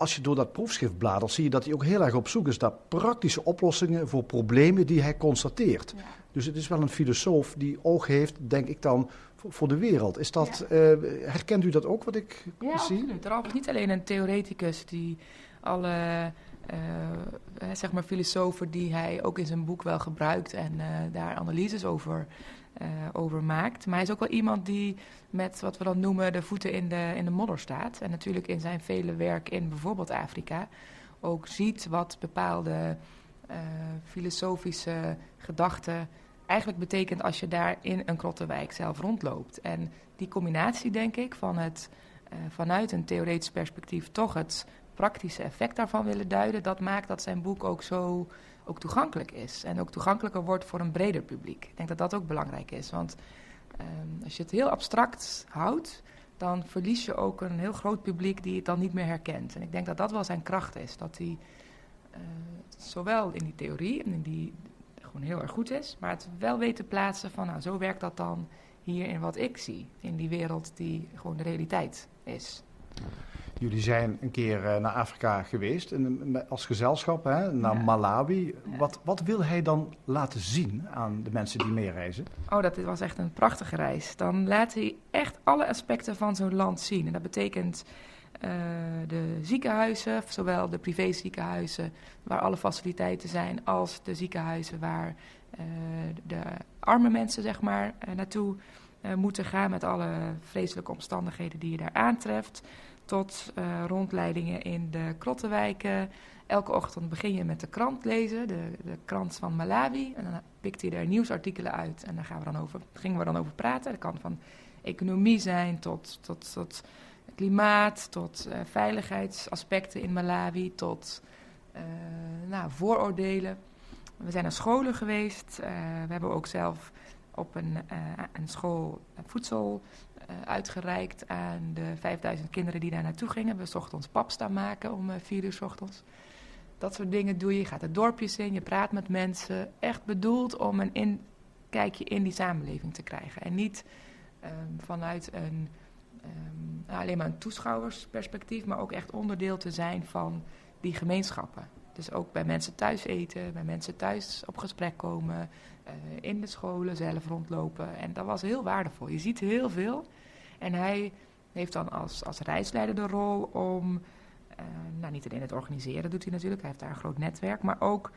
Speaker 3: als je door dat proefschrift bladert, zie je dat hij ook heel erg op zoek is naar praktische oplossingen voor problemen die hij constateert. Dus het is wel een filosoof die oog heeft, denk ik dan, voor, de wereld. Is dat, eh, herkent u dat ook, wat ik
Speaker 4: ja,
Speaker 3: zie?
Speaker 4: Ja, absoluut. Ralf is niet alleen een theoreticus die alle uh, zeg maar filosofen die hij ook in zijn boek wel gebruikt en uh, daar analyses over, uh, over maakt. Maar hij is ook wel iemand die met wat we dan noemen de voeten in de, in de modder staat. En natuurlijk in zijn vele werk in bijvoorbeeld Afrika ook ziet wat bepaalde filosofische gedachten eigenlijk betekent als je daar in een krottenwijk zelf rondloopt. En die combinatie, denk ik, van het vanuit een theoretisch perspectief toch het praktische effect daarvan willen duiden, dat maakt dat zijn boek ook zo ook toegankelijk is. En ook toegankelijker wordt voor een breder publiek. Ik denk dat dat ook belangrijk is. Want um, als je het heel abstract houdt, dan verlies je ook een heel groot publiek die het dan niet meer herkent. En ik denk dat dat wel zijn kracht is. Dat hij uh, zowel in die theorie en in die gewoon heel erg goed is, maar het wel weet te plaatsen van, nou, zo werkt dat dan hier in wat ik zie. In die wereld die gewoon de realiteit is.
Speaker 3: Jullie zijn een keer uh, naar Afrika geweest in, als gezelschap, hè, naar ja. Malawi. Ja. Wat, wat wil hij dan laten zien aan de mensen die meereizen?
Speaker 4: Oh, dat was echt een prachtige reis. Dan laat hij echt alle aspecten van zo'n land zien. En dat betekent uh, de ziekenhuizen, zowel de privéziekenhuizen waar alle faciliteiten zijn, als de ziekenhuizen waar uh, de arme mensen zeg maar naartoe moeten gaan met alle vreselijke omstandigheden die je daar aantreft tot uh, rondleidingen in de krottenwijken. Elke ochtend begin je met de krant lezen, de, de krant van Malawi. En dan pikt hij er nieuwsartikelen uit en daar gaan we dan over, gingen we dan over praten. Dat kan van economie zijn tot, tot, tot klimaat, tot uh, veiligheidsaspecten in Malawi, tot uh, nou, vooroordelen. We zijn naar scholen geweest. we hebben ook zelf op een, een school voedsel uitgereikt aan de 5000 kinderen die daar naartoe gingen. We zochten ons pap maken om uh, vier uur. Dat soort dingen doe je. Je gaat het dorpjes in, je praat met mensen. Echt bedoeld om een inkijkje in die samenleving te krijgen. En niet um, vanuit een, um, alleen maar een toeschouwersperspectief, maar ook echt onderdeel te zijn van die gemeenschappen. Dus ook bij mensen thuis eten, bij mensen thuis op gesprek komen, uh, in de scholen zelf rondlopen. En dat was heel waardevol. Je ziet heel veel. En hij heeft dan als, als reisleider de rol om, uh, nou niet alleen het organiseren doet hij natuurlijk, hij heeft daar een groot netwerk, maar ook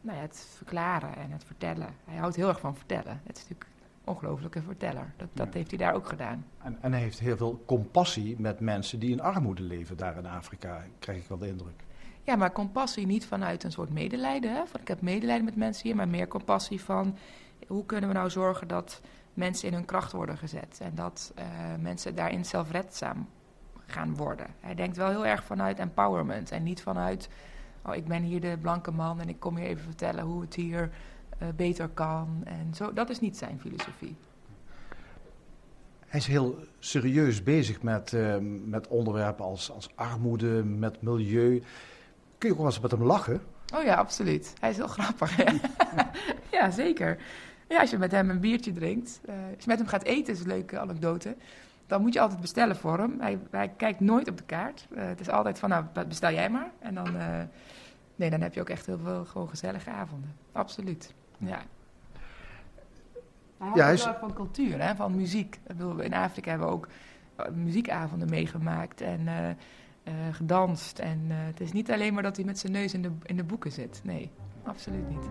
Speaker 4: nou ja, het verklaren en het vertellen. Hij houdt heel erg van vertellen. Het is natuurlijk een ongelofelijke verteller. Dat, dat ja. heeft hij daar ook gedaan.
Speaker 3: En, en hij heeft heel veel compassie met mensen die in armoede leven daar in Afrika, krijg ik wel de indruk.
Speaker 4: Ja, maar compassie niet vanuit een soort medelijden. Hè? Van ik heb medelijden met mensen hier, maar meer compassie van hoe kunnen we nou zorgen dat mensen in hun kracht worden gezet en dat uh, mensen daarin zelfredzaam gaan worden. Hij denkt wel heel erg vanuit empowerment en niet vanuit, oh ik ben hier de blanke man en ik kom hier even vertellen hoe het hier uh, beter kan. En zo, dat is niet zijn filosofie.
Speaker 3: Hij is heel serieus bezig met, uh, met onderwerpen als, als armoede, met milieu. Kun je ook wel eens met hem lachen?
Speaker 4: Oh ja, absoluut. Hij is heel grappig. ja, zeker. Ja, als je met hem een biertje drinkt, uh, als je met hem gaat eten, is een leuke anekdote. Dan moet je altijd bestellen voor hem. Hij, hij kijkt nooit op de kaart. Uh, het is altijd van, nou, bestel jij maar. En dan, uh, nee, dan heb je ook echt heel veel gewoon gezellige avonden. Absoluut, ja. Hij ja, is... van cultuur, hè, van muziek. In Afrika hebben we ook muziekavonden meegemaakt en gedanst. En het is niet alleen maar dat hij met zijn neus in de, in de boeken zit. Nee, absoluut niet.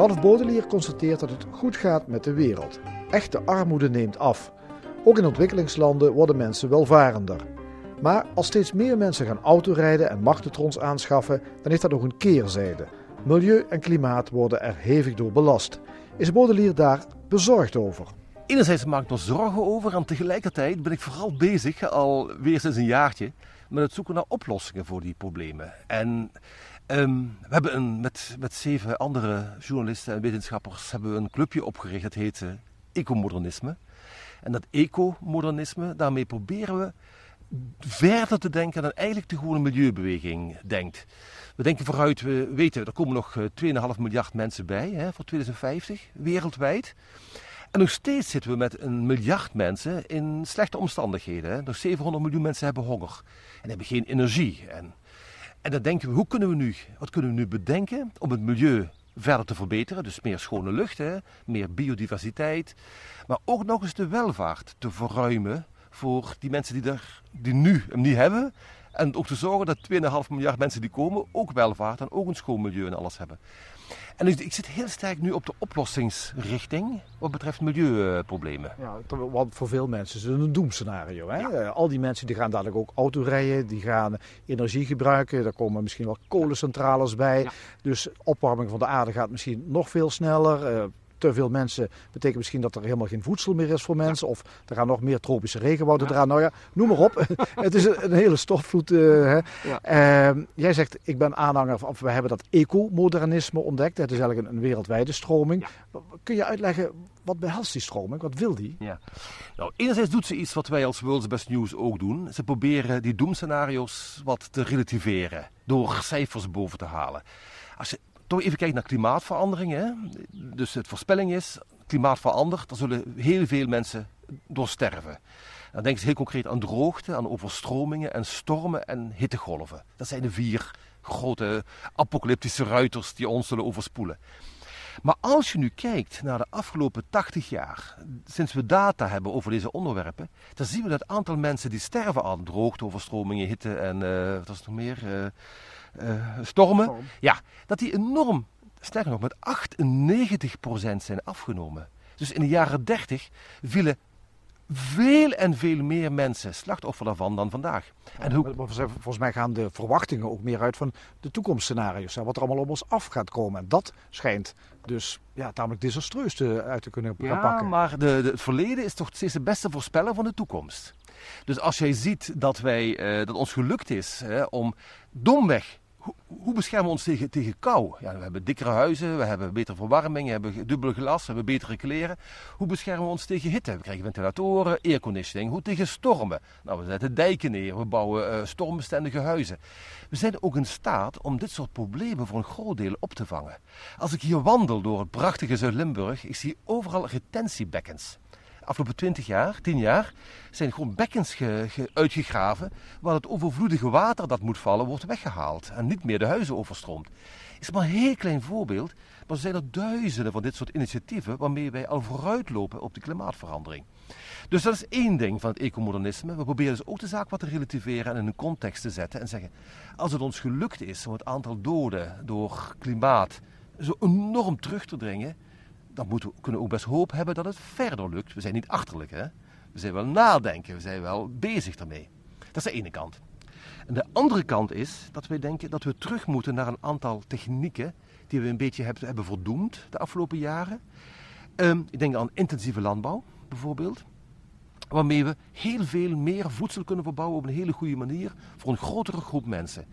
Speaker 3: Ralf Bodelier constateert dat het goed gaat met de wereld. Echte armoede neemt af. Ook in ontwikkelingslanden worden mensen welvarender. Maar als steeds meer mensen gaan autorijden en machtentrons aanschaffen, dan heeft dat nog een keerzijde. Milieu en klimaat worden er hevig door belast. Is Bodelier daar bezorgd over?
Speaker 2: Enerzijds maak ik me zorgen over en tegelijkertijd ben ik vooral bezig, alweer sinds een jaartje, met het zoeken naar oplossingen voor die problemen. En um, we hebben een, met, met zeven andere journalisten en wetenschappers hebben we een clubje opgericht, dat heet Ecomodernisme. En dat ecomodernisme, daarmee proberen we verder te denken dan eigenlijk de gewone milieubeweging denkt. We denken vooruit, we weten, er komen nog 2,5 miljard mensen bij hè, voor 2050, wereldwijd. En nog steeds zitten we met een miljard mensen in slechte omstandigheden. Hè. Nog 700 miljoen mensen hebben honger en hebben geen energie. En, en dan denken we, hoe kunnen we nu, wat kunnen we nu bedenken om het milieu verder te verbeteren? Dus meer schone lucht, hè, meer biodiversiteit. Maar ook nog eens de welvaart te verruimen voor die mensen die, er, die nu hem niet hebben. En ook te zorgen dat 2,5 miljard mensen die komen ook welvaart en ook een schoon milieu en alles hebben. En ik, ik zit heel sterk nu op de oplossingsrichting wat betreft milieuproblemen.
Speaker 3: Ja, want voor veel mensen is het een doemscenario. Hè? Eh, al die mensen die gaan dadelijk ook autorijden, die gaan energie gebruiken. Daar komen misschien wel kolencentrales bij. Dus opwarming van de aarde gaat misschien nog veel sneller. Te veel mensen betekent misschien dat er helemaal geen voedsel meer is voor mensen. Of er gaan nog meer tropische regenwouden eraan. Nou ja, noem maar op. het is een, hele stofvloed. Uh, uh, jij zegt, ik ben aanhanger van, we hebben dat ecomodernisme ontdekt. Het is eigenlijk een, een wereldwijde stroming. Kun je uitleggen, wat behelst die stroming? Wat wil die?
Speaker 2: Ja. Nou, enerzijds doet ze iets wat wij als World's Best News ook doen. Ze proberen die doemscenario's wat te relativeren. Door cijfers boven te halen. Als je toch even kijken naar klimaatverandering. Hè. Dus het voorspelling is, klimaat verandert, dan zullen heel veel mensen door sterven. Dan denken ze heel concreet aan droogte, aan overstromingen en stormen en hittegolven. Dat zijn de vier grote apocalyptische ruiters die ons zullen overspoelen. Maar als je nu kijkt naar de afgelopen 80 jaar, sinds we data hebben over deze onderwerpen, dan zien we dat het aantal mensen die sterven aan droogte, overstromingen, hitte en uh, wat is het nog meer? Uh, uh, stormen, ja, dat die enorm, sterker nog, met 98% zijn afgenomen. Dus in de jaren 30 vielen veel en veel meer mensen slachtoffer daarvan dan vandaag.
Speaker 3: En hoe... Volgens mij gaan de verwachtingen ook meer uit van de toekomstscenario's. Wat er allemaal op ons af gaat komen. En dat schijnt dus ja, tamelijk desastreus te, uit te kunnen
Speaker 2: ja,
Speaker 3: pakken.
Speaker 2: maar de, de, het verleden is toch steeds de beste voorspeller van de toekomst. Dus als jij ziet dat, wij, uh, dat ons gelukt is hè, om domweg hoe, beschermen we ons tegen, tegen kou? Ja, we hebben dikkere huizen, we hebben betere verwarming, we hebben dubbele glas, we hebben betere kleren. Hoe beschermen we ons tegen hitte? We krijgen ventilatoren, airconditioning. Hoe tegen stormen? Nou, we zetten dijken neer, we bouwen uh, stormbestendige huizen. We zijn ook in staat om dit soort problemen voor een groot deel op te vangen. Als ik hier wandel door het prachtige Zuid-Limburg, ik zie overal retentiebekkens afgelopen 20 jaar, 10 jaar, zijn gewoon bekkens uitgegraven waar het overvloedige water dat moet vallen wordt weggehaald en niet meer de huizen overstroomt. Is maar een heel klein voorbeeld, maar er zijn er duizenden van dit soort initiatieven waarmee wij al vooruitlopen op de klimaatverandering. Dus dat is één ding van het ecomodernisme. We proberen dus ook de zaak wat te relativeren en in een context te zetten en zeggen, als het ons gelukt is om het aantal doden door klimaat zo enorm terug te dringen, dan moeten we, kunnen we ook best hoop hebben dat het verder lukt. We zijn niet achterlijk, hè? We zijn wel nadenken, we zijn wel bezig daarmee. Dat is de ene kant. En de andere kant is dat we denken dat we terug moeten naar een aantal technieken die we een beetje hebben, verdoemd de afgelopen jaren. Um, ik denk aan intensieve landbouw bijvoorbeeld. Waarmee we heel veel meer voedsel kunnen verbouwen op een hele goede manier voor een grotere groep mensen.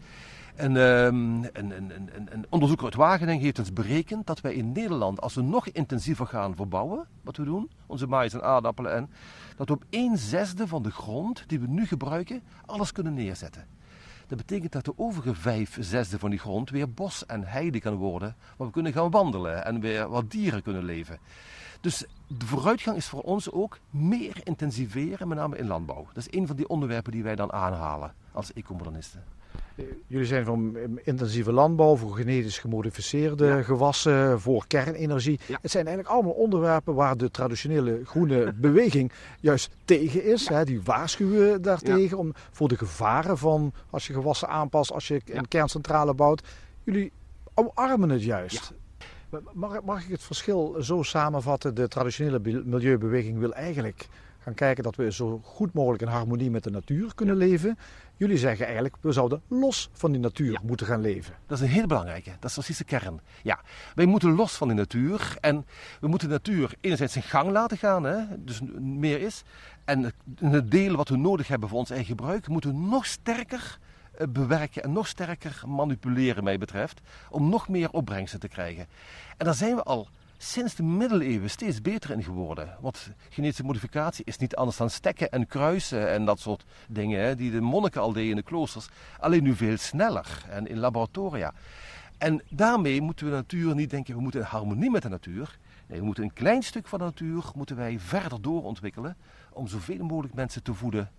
Speaker 2: En, um, een, een, een, een, onderzoeker uit Wageningen heeft ons berekend dat wij in Nederland, als we nog intensiever gaan verbouwen, wat we doen, onze maïs en aardappelen, en, dat we op een zesde van de grond die we nu gebruiken, alles kunnen neerzetten. Dat betekent dat de overige vijf zesde van die grond weer bos en heide kan worden, waar we kunnen gaan wandelen en weer wat dieren kunnen leven. Dus de vooruitgang is voor ons ook meer intensiveren, met name in landbouw. Dat is een van die onderwerpen die wij dan aanhalen als ecomodernisten.
Speaker 3: Jullie zijn van intensieve landbouw, voor genetisch gemodificeerde gewassen, voor kernenergie. Het zijn eigenlijk allemaal onderwerpen waar de traditionele groene beweging juist tegen is. Hè? Die waarschuwen daartegen om, voor de gevaren van als je gewassen aanpast, als je een kerncentrale bouwt. Jullie omarmen het juist. Mag, mag ik het verschil zo samenvatten? De traditionele milieubeweging wil eigenlijk gaan kijken dat we zo goed mogelijk in harmonie met de natuur kunnen leven. Jullie zeggen eigenlijk, we zouden los van die natuur moeten gaan leven.
Speaker 2: Dat is een heel belangrijke, dat is precies de kern. Ja, wij moeten los van de natuur en we moeten de natuur enerzijds zijn gang laten gaan, hè, dus meer is. En het deel wat we nodig hebben voor ons eigen gebruik, moeten we nog sterker eh, bewerken en nog sterker manipuleren, mij betreft, om nog meer opbrengsten te krijgen. En daar zijn we al sinds de middeleeuwen steeds beter in geworden. Want genetische modificatie is niet anders dan stekken en kruisen en dat soort dingen hè, die de monniken al deden in de kloosters. Alleen nu veel sneller en in laboratoria. En daarmee moeten we de natuur niet denken, we moeten in harmonie met de natuur. Nee, we moeten een klein stuk van de natuur moeten wij verder doorontwikkelen om zoveel mogelijk mensen te voeden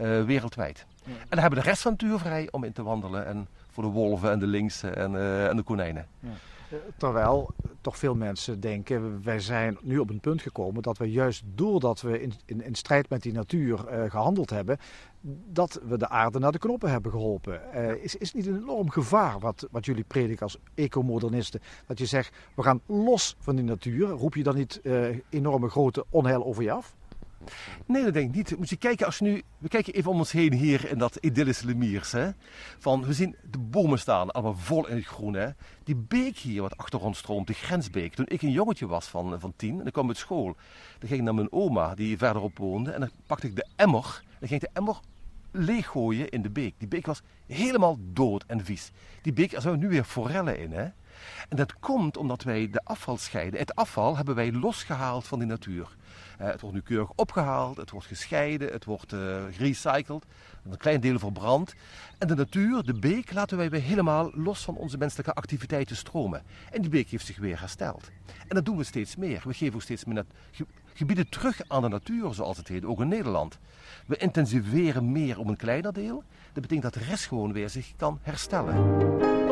Speaker 2: uh, wereldwijd. En dan hebben we de rest van de natuur vrij om in te wandelen en voor de wolven en de linksen en, uh, en de konijnen. Ja.
Speaker 3: Terwijl toch veel mensen denken, wij zijn nu op een punt gekomen dat we juist doordat we in, in, in strijd met die natuur uh, gehandeld hebben, dat we de aarde naar de knoppen hebben geholpen. Uh, is, is niet een enorm gevaar wat, wat jullie prediken als ecomodernisten? Dat je zegt, we gaan los van die natuur. Roep je dan niet uh, enorme grote onheil over je af?
Speaker 2: Nee, dat denk ik niet. Moet je kijken, als je nu, we kijken even om ons heen hier in dat idyllische Lemiers. Hè? Van, we zien de bomen staan, allemaal vol in het groen. Hè? Die beek hier wat achter ons stroomt, de grensbeek. Toen ik een jongetje was van, van tien en ik kwam uit school. Dan ging ik naar mijn oma, die verderop woonde. En dan pakte ik de emmer. Dan ging ik de emmer leeggooien in de beek. Die beek was helemaal dood en vies. Die beek, er zijn nu weer forellen in. Hè? En dat komt omdat wij de afval scheiden. Het afval hebben wij losgehaald van de natuur. Uh, het wordt nu keurig opgehaald, het wordt gescheiden, het wordt uh, gerecycled, een klein deel verbrand. En de natuur, de beek, laten wij weer helemaal los van onze menselijke activiteiten stromen. En die beek heeft zich weer hersteld. En dat doen we steeds meer. We geven ook steeds meer gebieden terug aan de natuur, zoals het heet, ook in Nederland. We intensiveren meer op een kleiner deel. Dat betekent dat de rest gewoon weer zich kan herstellen.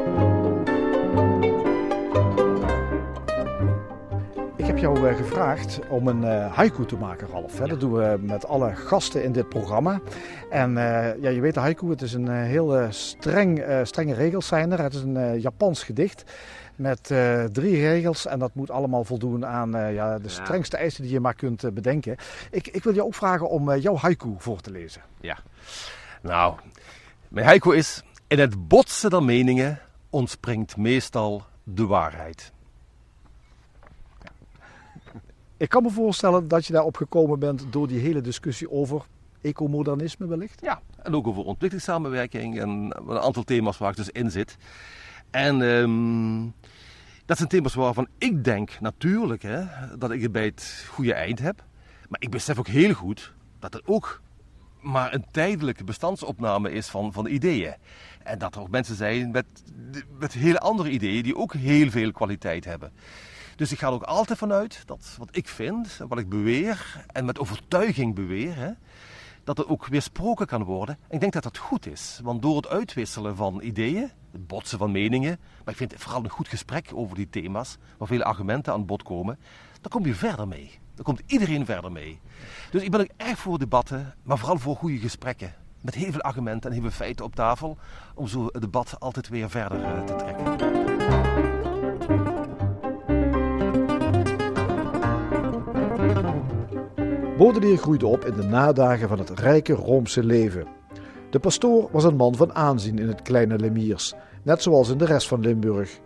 Speaker 3: Jou uh, gevraagd om een uh, haiku te maken, Ralf. Hè? Dat doen we met alle gasten in dit programma. En uh, ja, je weet de haiku, het is een heel streng, strenge regels zijn er. Het is een Japans gedicht met drie regels. En dat moet allemaal voldoen aan ja, de strengste eisen die je maar kunt bedenken. Ik, ik, wil je ook vragen om jouw haiku voor te lezen.
Speaker 2: Ja, nou, mijn haiku is... In het botsen der meningen ontspringt meestal de waarheid.
Speaker 3: Ik kan me voorstellen dat je daarop gekomen bent door die hele discussie over ecomodernisme wellicht.
Speaker 2: Ja, en ook over ontwikkelingssamenwerking en een aantal thema's waar ik dus in zit. En um, dat zijn thema's waarvan ik denk natuurlijk hè, dat ik het bij het goede eind heb. Maar ik besef ook heel goed dat het ook maar een tijdelijke bestandsopname is van, van ideeën. En dat er ook mensen zijn met, met hele andere ideeën die ook heel veel kwaliteit hebben. Dus ik ga er ook altijd vanuit dat wat ik vind, wat ik beweer en met overtuiging beweer, hè, dat het ook weersproken kan worden. En ik denk dat dat goed is, want door het uitwisselen van ideeën, het botsen van meningen, maar ik vind vooral een goed gesprek over die thema's, waar vele argumenten aan bod komen, dan kom je verder mee. Dan komt iedereen verder mee. Dus ik ben ook erg voor debatten, maar vooral voor goede gesprekken. Met heel veel argumenten en heel veel feiten op tafel, om zo het debat altijd weer verder eh, te trekken.
Speaker 3: Baudelaire groeide op in de nadagen van het rijke Roomse leven. De pastoor was een man van aanzien in het kleine Lemiers, net zoals in de rest van Limburg.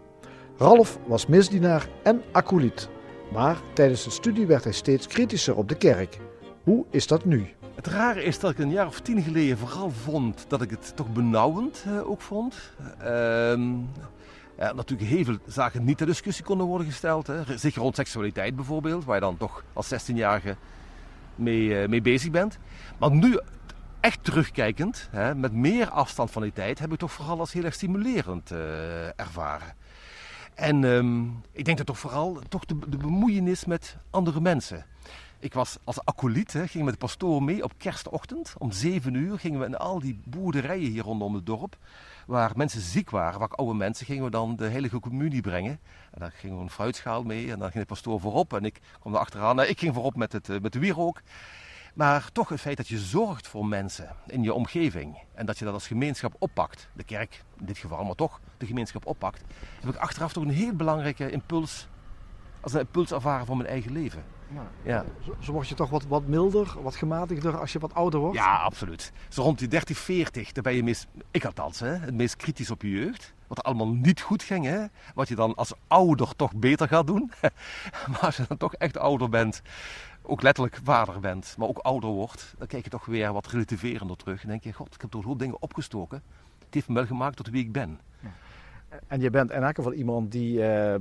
Speaker 3: Ralf was misdienaar en acolyt, maar tijdens zijn studie werd hij steeds kritischer op de kerk. Hoe is dat nu?
Speaker 2: Het rare is dat ik een jaar of tien geleden vooral vond dat ik het toch benauwend uh, ook vond. Uh, ja, natuurlijk heel veel zaken niet ter discussie konden worden gesteld. Hè. Zeker rond seksualiteit bijvoorbeeld, waar je dan toch als 16-jarige mee, uh, mee bezig bent. Maar nu, echt terugkijkend, hè, met meer afstand van die tijd, heb ik toch vooral als heel erg stimulerend uh, ervaren. En um, ik denk dat toch vooral toch de, bemoeienis met andere mensen. Ik was als acolyt, hè, ging met de pastoor mee op kerstochtend. Om zeven uur gingen we in al die boerderijen hier rondom het dorp waar mensen ziek waren, waar oude mensen, gingen we dan de heilige communie brengen. En dan gingen we een fruitschaal mee en dan ging de pastoor voorop en ik kwam er achteraan. Nou, ik ging voorop met, het, eh, met de wierook. Maar toch het feit dat je zorgt voor mensen in je omgeving en dat je dat als gemeenschap oppakt, de kerk in dit geval, maar toch de gemeenschap oppakt, heb ik achteraf toch een heel belangrijke impuls, als een impuls ervaren voor mijn eigen leven.
Speaker 3: Ja. Zo, word je toch wat, wat milder, wat gematigder als je wat ouder wordt?
Speaker 2: Ja, absoluut. Zo rond die 30, 40, dan ben je meest, ik althans, hè, het meest kritisch op je jeugd. Wat er allemaal niet goed ging, hè. Wat je dan als ouder toch beter gaat doen. maar als je dan toch echt ouder bent, ook letterlijk vader bent, maar ook ouder wordt, dan kijk je toch weer wat relativerender terug. En denk je, god, ik heb door heel dingen opgestoken. Het heeft me wel gemaakt tot wie ik ben.
Speaker 3: En je bent in elk geval iemand die... Uh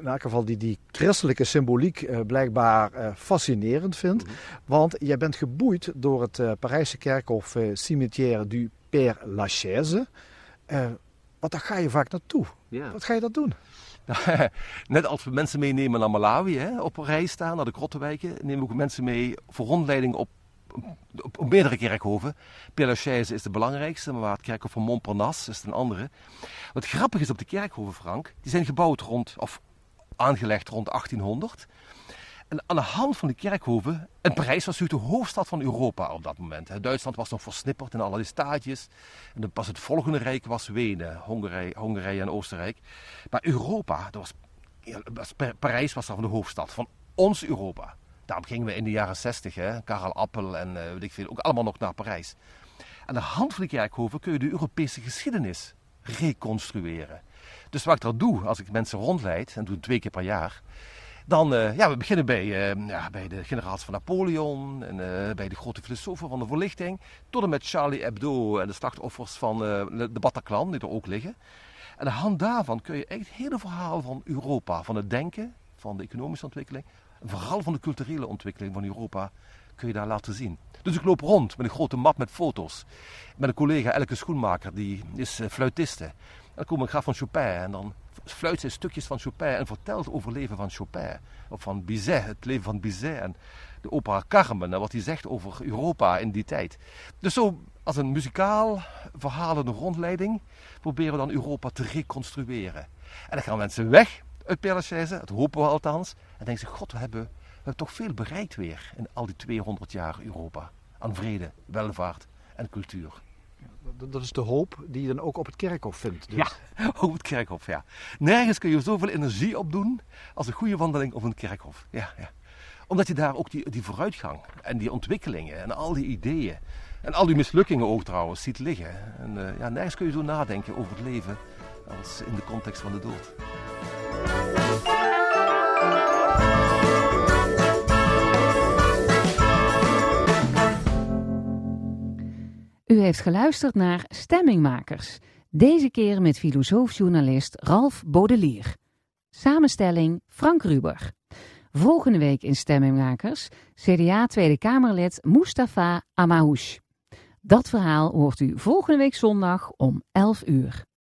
Speaker 3: in elk geval die, die christelijke symboliek uh, blijkbaar uh, fascinerend vindt. Mm -hmm. Want jij bent geboeid door het uh, Parijse kerkhof Cimetière du Père Lachaise. Want daar ga je vaak naartoe. Wat ga je dat doen?
Speaker 2: Net als we mensen meenemen naar Malawi, hè, op reis staan, naar de Krottenwijken, nemen we ook mensen mee voor rondleiding op, op, op meerdere kerkhoven. Père Lachaise is de belangrijkste, maar het kerkhof van Montparnasse is een andere. Wat grappig is op de kerkhoven, Frank, die zijn gebouwd rond, of aangelegd rond 1800. En aan de hand van de kerkhoven, en Parijs was natuurlijk de hoofdstad van Europa op dat moment. Duitsland was nog versnipperd in allerlei staatjes. En dan pas het volgende rijk was Wenen, Hongarije, en Oostenrijk. Maar Europa, dat was, Parijs was dan de hoofdstad van ons Europa. Daarom gingen we in de jaren 60, hè, Karel Appel en uh, weet ik veel, ook allemaal nog naar Parijs. Aan de hand van de kerkhoven kun je de Europese geschiedenis reconstrueren. Dus wat ik dat doe, als ik mensen rondleid, en doe het twee keer per jaar, dan, uh, ja, we beginnen bij, uh, ja, bij de generaals van Napoleon en uh, bij de grote filosofen van de verlichting. Tot en met Charlie Hebdo en de slachtoffers van de Bataclan, die er ook liggen. En aan de hand daarvan kun je echt het hele verhaal van Europa, van het denken, van de economische ontwikkeling, en vooral van de culturele ontwikkeling van Europa, kun je daar laten zien. Dus ik loop rond met een grote map met foto's. Met een collega, Elke Schoenmaker, die is fluitiste. Dan kom ik ga van Chopin en dan fluit zij stukjes van Chopin en vertelt over het leven van Chopin. Of van Bizet, het leven van Bizet en de opera Carmen en wat hij zegt over Europa in die tijd. Dus zo als een muzikaal verhalende rondleiding proberen we dan Europa te reconstrueren. En dan gaan mensen weg uit Père dat hopen we althans. En denken ze, god, we hebben, we hebben toch veel bereikt weer in al die 200 jaar Europa. Aan vrede, welvaart en cultuur.
Speaker 3: Dat is de hoop die je dan ook op het kerkhof vindt. Dus.
Speaker 2: Ja, op het kerkhof, ja. Nergens kun je zoveel energie opdoen als een goede wandeling op een kerkhof. Ja, ja. Omdat je daar ook die, die vooruitgang en die ontwikkelingen en al die ideeën en al die mislukkingen ook trouwens ziet liggen. En uh, ja, nergens kun je zo nadenken over het leven als in de context van de dood.
Speaker 1: U heeft geluisterd naar Stemmingmakers. Deze keer met filosoof-journalist Ralf Baudelier. Samenstelling Frank Ruber. Volgende week in Stemmingmakers CDA Tweede Kamerlid Mustafa Amahouche. Dat verhaal hoort u volgende week zondag om 11 uur.